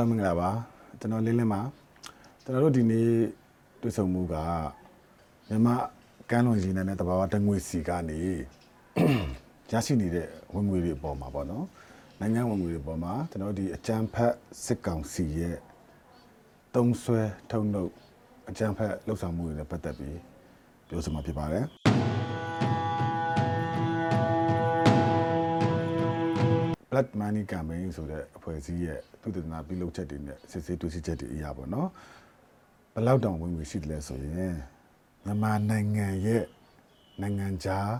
လုံးမင်္ဂလာပါကျွန်တော်လင်းလင်းပါကျွန်တော်တို့ဒီနေ့တွေ့ဆုံမှုကမြန်မာကမ်းလွန်ရင်းနဲ့တဘာဝတငွေစီကနေရရှိနေတဲ့ဝင်ငွေတွေအပေါ်မှာပေါ့နော်နိုင်ငံဝင်ငွေတွေအပေါ်မှာကျွန်တော်တို့ဒီအကြံဖက်စစ်ကောင်စီရဲ့တုံးဆွဲထုံနှုတ်အကြံဖက်လှုပ်ဆောင်မှုတွေနဲ့ပတ်သက်ပြီးပြောဆိုမှာဖြစ်ပါတယ် Blood Money Campaign ဆိုတဲ့အဖွဲ့အစည်းရဲ့သုတေသနပြုလုပ်ချက်တွေနဲ့စစ်ဆေးတွေ့ရှိချက်တွေအရာပေါ့နော်ဘယ်လောက်တောင်ဝင်ငွေရှိတယ်လဲဆိုရင်မြန်မာနိုင်ငံရဲ့နိုင်ငံခြား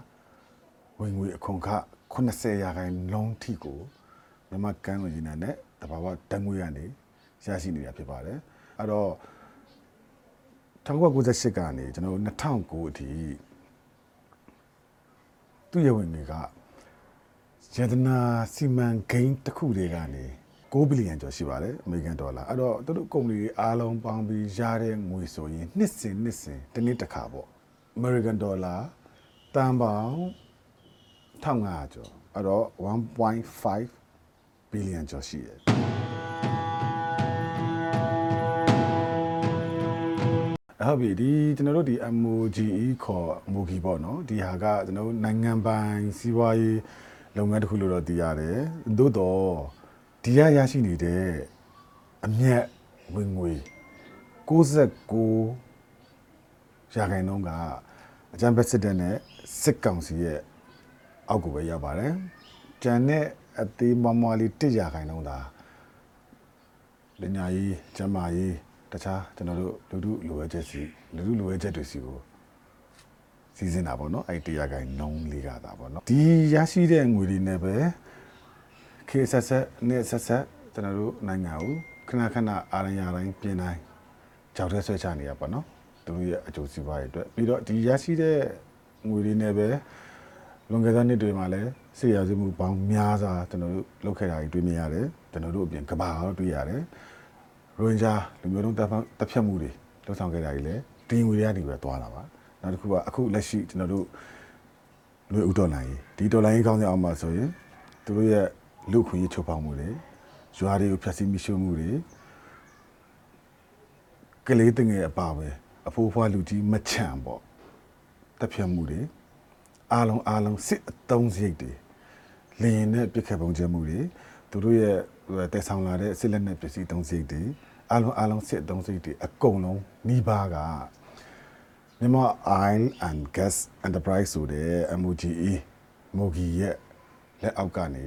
ဝင်ငွေအခွန်အခ80ရာခိုင်နှုန်းထိကိုမြန်မာကမ်းလွန်ရင်းနဲ့တဘာဝတန်ငွေကနေရရှိနေတာဖြစ်ပါတယ်အဲ့တော့1998ကနေကျွန်တော်တို့2009အထိသူ့ရဲ့ဝင်ငွေက ယတနာစီမံကိန်းတစ်ခုတွေကနေ6ဘီလီယံကျော်ရှိပါတယ်အမေရိကန်ဒေါ်လာအဲ့တော့သူတို့ကုမ္ပဏီတွေအားလုံးပေါင်းပြီးရတဲ့ငွေဆိုရင်နှစ်စဉ်နှစ်စဉ်တစ်နှစ်တစ်ခါပေါ့အမေရိကန်ဒေါ်လာတန်ပေါင်း1500ကျော်အဲ့တော့1.5ဘီလီယံကျော်ရှိတယ်ဟုတ်ပြီဒီကျွန်တော်တို့ဒီ MOGE ခေါ် MOGI ပေါ့နော်ဒီဟာကကျွန်တော်တို့နိုင်ငံပိုင်စီးပွားရေး လုပ်ငန်းတစ်ခုလို့တော့သိရတယ်သို့တော့ဒီရရရှိနေတဲ့အမြတ်ဝင်ငွေ69ရာခိုင်နှုန်းကအကြံဖက်စစ်တပ်နဲ့စစ်ကောင်စီရဲ့အောက်ကိုပဲရောက်ပါတယ်ကျန်တဲ့အသေးမွားမွားလေး1ရာခိုင်နှုန်းသာပညာရေးကျန်းမာရေးတခြားကျွန်တော်တို့လူထုလိုအပ်ချက်စီလူထုလိုအပ်ချက်တွေစီကို စီစဉ်တာပေါ့နော်အဲ့တရားကိုင်နှုံးလေးကတာပေါ့နော်ဒီရရှိတဲ့ငွေတွေနဲ့ပဲခေတ်ဆက်ဆက်နဲ့ဆက်ဆက်ကျွန်တော်တို့နိုင်ငံကိုခဏခဏအားရရတိုင်းပြင်တိုင်းကြောက်တဲ့ဆွဲချနေရပါတော့သူတို့ရဲ့အကျိုးစီးပွားရေးအတွက်ပြီးတော့ဒီရရှိတဲ့ငွေတွေနဲ့ပဲလွန်ခဲ့တဲ့နှစ်တွေမှာလည်းဆေးရစီမှုပေါင်းများစွာကျွန်တော်တို့လုပ်ခဲ့တာတွေတွေ့မြင်ရတယ်ကျွန်တော်တို့အပြင်ကဘာတော့တွေ့ရတယ်ရိုဟင်ဂျာလူမျိုးတုံးတပ်ဖတပ်ဖြတ်မှုတွေလှုပ်ဆောင်ခဲ့တာကြီးလည်းဒီငွေတွေကနေပဲသွားတာပါ နောက်တစ်ခုကအခုလက်ရှိကျွန်တော်တို့လူဦးဒေါ်လာကြီးဒီဒေါ်လာကြီးကောင်းတဲ့အောင်မှာဆိုရင်သူတို့ရဲ့လူခွင့်ရေးချုပ်ဖောက်မှုတွေရွာတွေကိုဖျက်ဆီးမိရှုမှုတွေကလေးတင်ငယ်အပါပဲအဖိုးဖွားလူကြီးမချန်ပေါ့တပ်ဖြတ်မှုတွေအားလုံးအားလုံးစစ်အတုံးစရိတ်တွေလင်းနဲ့ပြစ်ခတ်ပုံကျမှုတွေသူတို့ရဲ့တဲဆောင်လာတဲ့စစ်လက်နဲ့ပစ္စည်းတုံးစရိတ်တွေအားလုံးအားလုံးစစ်အတုံးစရိတ်တွေအကုန်လုံးနှီးပါးက မြန်မာ Oil and Gas Enterprise ဆိုတဲ့ MOGE MOGI ရဲ့လက်အောက်ကနေ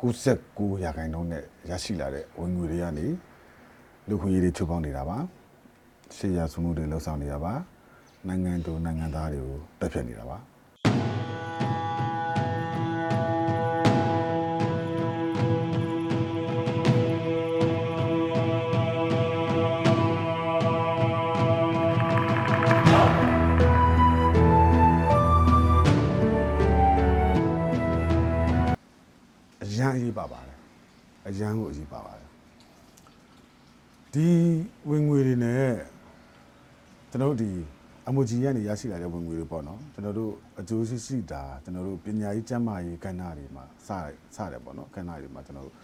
69ရာခိုင်နှုန်းနဲ့ရရှိလာတဲ့ဝင်ငွေတွေကနေလူခွင့်ရေးတွေချုပ်ပေါင်းနေတာပါရှေ့ရစုမှုတွေလှုပ်ဆောင်နေတာပါနိုင်ငံတူနိုင်ငံသားတွေကိုတက်ဖြတ်နေတာပါ ရန်ကိုအရေးပါပါတယ်ဒီဝင်ငွေတွေနဲ့ကျွန်တော်တို့ဒီအမိုဂျီကနေရရှိလာတဲ့ဝင်ငွေတွေပေါ့နော်ကျွန်တော်တို့အကျိုးရှိရှိတာကျွန်တော်တို့ပညာရေးကျန်းမာရေးကဏ္ဍတွေမှာစစတယ်ပေါ့နော်ကဏ္ဍတွေမှာကျွန်တော်တို့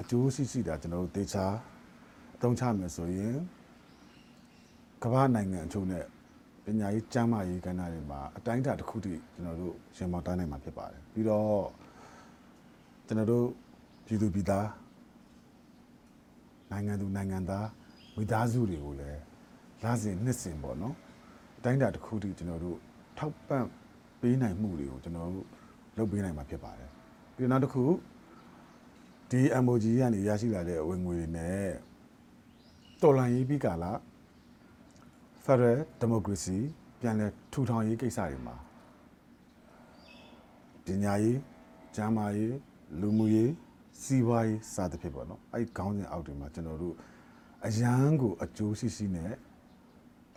အကျိုးရှိရှိတာကျွန်တော်တို့တေချာအသုံးချမယ်ဆိုရင်ကမ္ဘာနိုင်ငံအချို့နဲ့ပညာရေးကျန်းမာရေးကဏ္ဍတွေမှာအတိုင်းအတာတစ်ခုတည်းကျွန်တော်တို့ရှင်မောင်းတိုင်းနိုင်မှာဖြစ်ပါတယ်ပြီးတော့ကျွန်တော်တို့ပြည်သူပြည်သား နိုင်ငံသူနိုင်ငံသားမိသားစုတွေကိုလည်းလာစဉ်နှစ်စဉ်ပေါ့နော်အတိုင်းအတာတစ်ခုတည်းကျွန်တော်တို့ထောက်ပံ့ပေးနိုင်မှုတွေကိုကျွန်တော်တို့လုပ်ပေးနိုင်မှာဖြစ်ပါတယ်ပြီးတော့နောက်တစ်ခုဒီ MOG ကနေရရှိလာတဲ့ဝင်ငွေတွေနဲ့တော်လှန်ရေးပြီးကာလ Federal Democracy ပြန်လည်ထူထောင်ရေးကိစ္စတွေမှာပညာရေးကျန်းမာရေးလူမှုရေး စီးပွားရေးစသဖြင့်ပေါ့နော်အဲ့ဒီခေါင်းစဉ်အောက်တွေမှာကျွန်တော်တို့အရန်ကိုအကျိုးရှိရှိနဲ့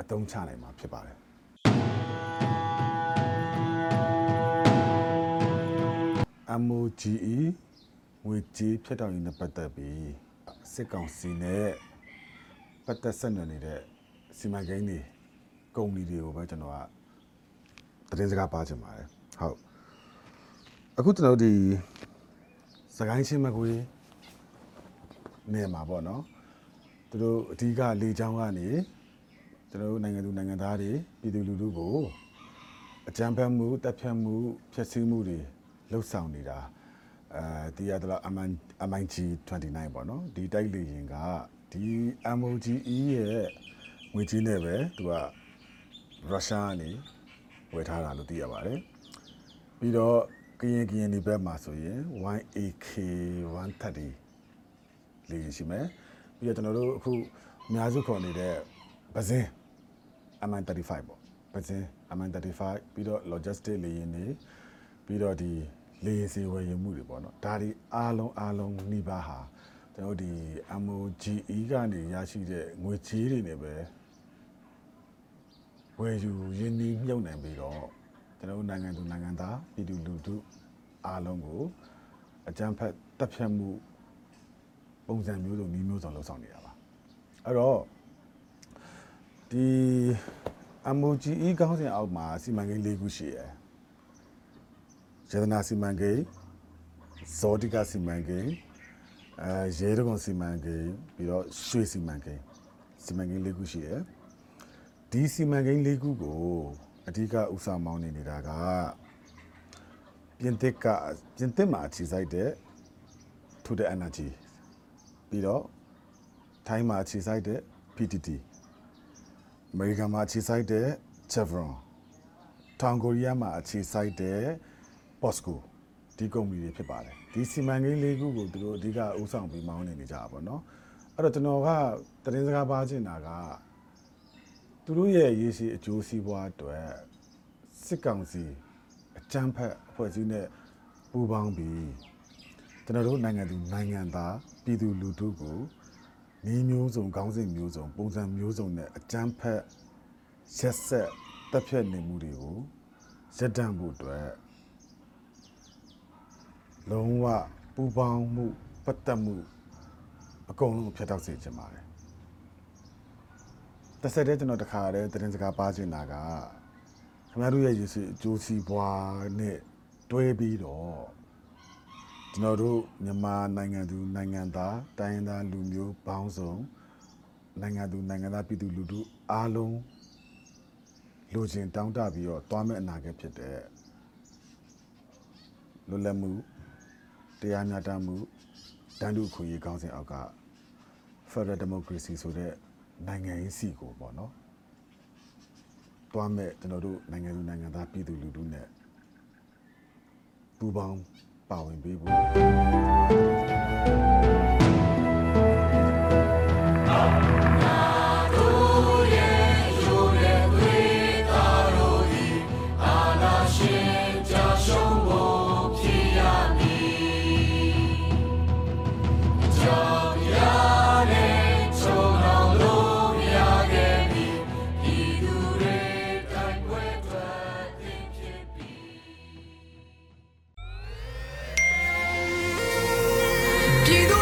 အသုံးချနိုင်မှာဖြစ်ပါတယ် MOGE ငွေကြေးဖြတ်တောက်ရေးနဲ့ပတ်သက်ပြီးစစ်ကောင်စီနဲ့ပတ်သက်ဆက်နွယ်နေတဲ့စီမံကိန်းတွေကုမ္ပဏီတွေကိုပဲကျွန်တော်ကသတင်းစကားပါချင်ပါတယ်ဟုတ်အခုကျွန်တော်တို့ဒီ စကိုင်းချင်းမကွေးနေမှာပေါ့နော်သူတို့အဓိကလေချောင်းကနေကျွန်တော်တို့နိုင်ငံသူနိုင်ငံသားတွေပြည်သူလူထုကိုအကြမ်းဖက်မှုတပ်ဖြတ်မှုဖျက်ဆီးမှုတွေလှုပ်ဆောင်နေတာအဲဒီရတော့ MIG 29ပေါ့နော်ဒီတိုက်လေရင်ကဒီ MOGE ရဲ့ငွေကြီးနဲ့ပဲသူကရုရှားကနေဝယ်ထားတာလို့သိရပါတယ်ပြီးတော့ ကရင်ကရင်ဒီဘက်မှာဆိုရင် 1AK 130လေရင်ရှိမယ်ပြီးတော့ကျွန်တော်တို့အခုအများစုခေါ်နေတဲ့ပဇင်း MN35 ပေါ့ပဇင်း MN35 ပြီးတော့ logistic လေရင်တွေပြီးတော့ဒီလေရင်စီဝယ်ယူမှုတွေပေါ့နော်ဒါဒီအားလုံးအားလုံးနှိပါဟာကျွန်တော်တို့ဒီ MOGE ကနေရရှိတဲ့ငွေချေးတွေနဲ့ပဲဝယ်ယူရင်းနှီးမြုပ်နှံပြီးတော့ ကျွန်တော်တို့နိုင်ငံသူနိုင်ငံသားပြည်သူလူထုအားလုံးကိုအကြမ်းဖက်တပ်ဖြတ်မှုပုံစံမျိုးစုံမျိုးမျိုးစုံလှုပ်ဆောင်နေတာပါအဲ့တော့ဒီ MOGE ကောင်းစဉ်အောက်မှာစီမံကိန်း၄ခုရှိရယ်ရတနာစီမံကိန်းဇောတိကစီမံကိန်းအဲရဲတကုံစီမံကိန်းပြီးတော့ရွှေစီမံကိန်းစီမံကိန်း၄ခုရှိရယ်ဒီစီမံကိန်း၄ခုကို အဓိကဥစားမောင်းနေနေတာကပြင်သစ်ကပြင်သစ်မှာအခြေစိုက်တဲ့ to the energy ပြီးတော့ထိုင်းမှာအခြေစိုက်တဲ့ PTT အမေရိကန်မှာအခြေစိုက်တဲ့ Chevron တောင်ကိုရီးယားမှာအခြေစိုက်တဲ့ POSCO ဒီကုမ္ပဏီတွေဖြစ်ပါတယ်ဒီစီမံကိန်းလေးခုကိုသူတို့အဓိကဦးဆောင်ပြီးမောင်းနေနေကြတာပေါ့နော်အဲ့တော့ကျွန်တော်ကသတင်းစကားပါချင်တာက သူတို့ရဲ့ရည်ရှိအကျိုးစီးပွားအတွက်စစ်ကောင်စီအကြမ်းဖက်အဖွဲ့အစည်းနဲ့ပူးပေါင်းပြီးကျွန်တော်တို့နိုင်ငံသူနိုင်ငံသားပြည်သူလူထုကိုနေမျိုးစုံခေါင်းစဉ်မျိုးစုံပုံစံမျိုးစုံနဲ့အကြမ်းဖက်ရက်ဆက်တပ်ဖြတ်နေမှုတွေကိုရပ်တန့်ဖို့အတွက်လုံးဝပူပေါင်းမှုပတ်သက်မှုအကုန်လုံးဖျက်တောက်စေချင်ပါတယ် တစ်ဆက်တည်းကျွန်တော်တခါတည်းသတင်းစကားပါချင်တာကခင်ဗျားတို့ရဲ့ရည်စည်အကျိုးစီးပွားနဲ့တွဲပြီးတော့ကျွန်တော်တို့မြန်မာနိုင်ငံသူနိုင်ငံသားတိုင်းရင်းသားလူမျိုးပေါင်းစုံနိုင်ငံသူနိုင်ငံသားပြည်သူလူထုအားလုံးလူချင်းတောင်းတပြီးတော့တွားမဲ့အနာဂတ်ဖြစ်တဲ့လွတ်လပ်မှုတရားမျှတမှုတန်းတူခွင့်ရေးကောင်းစဉ်အောက်က Federal Democracy ဆိုတဲ့ နိုင်ငံရေးစီကိုပေါ့နော်တွားမဲ့ကျွန်တော်တို့နိုင်ငံသူနိုင်ငံသားပြည်သူလူထုနဲ့ပူးပေါင်းပါဝင်ပေးဖို့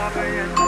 up and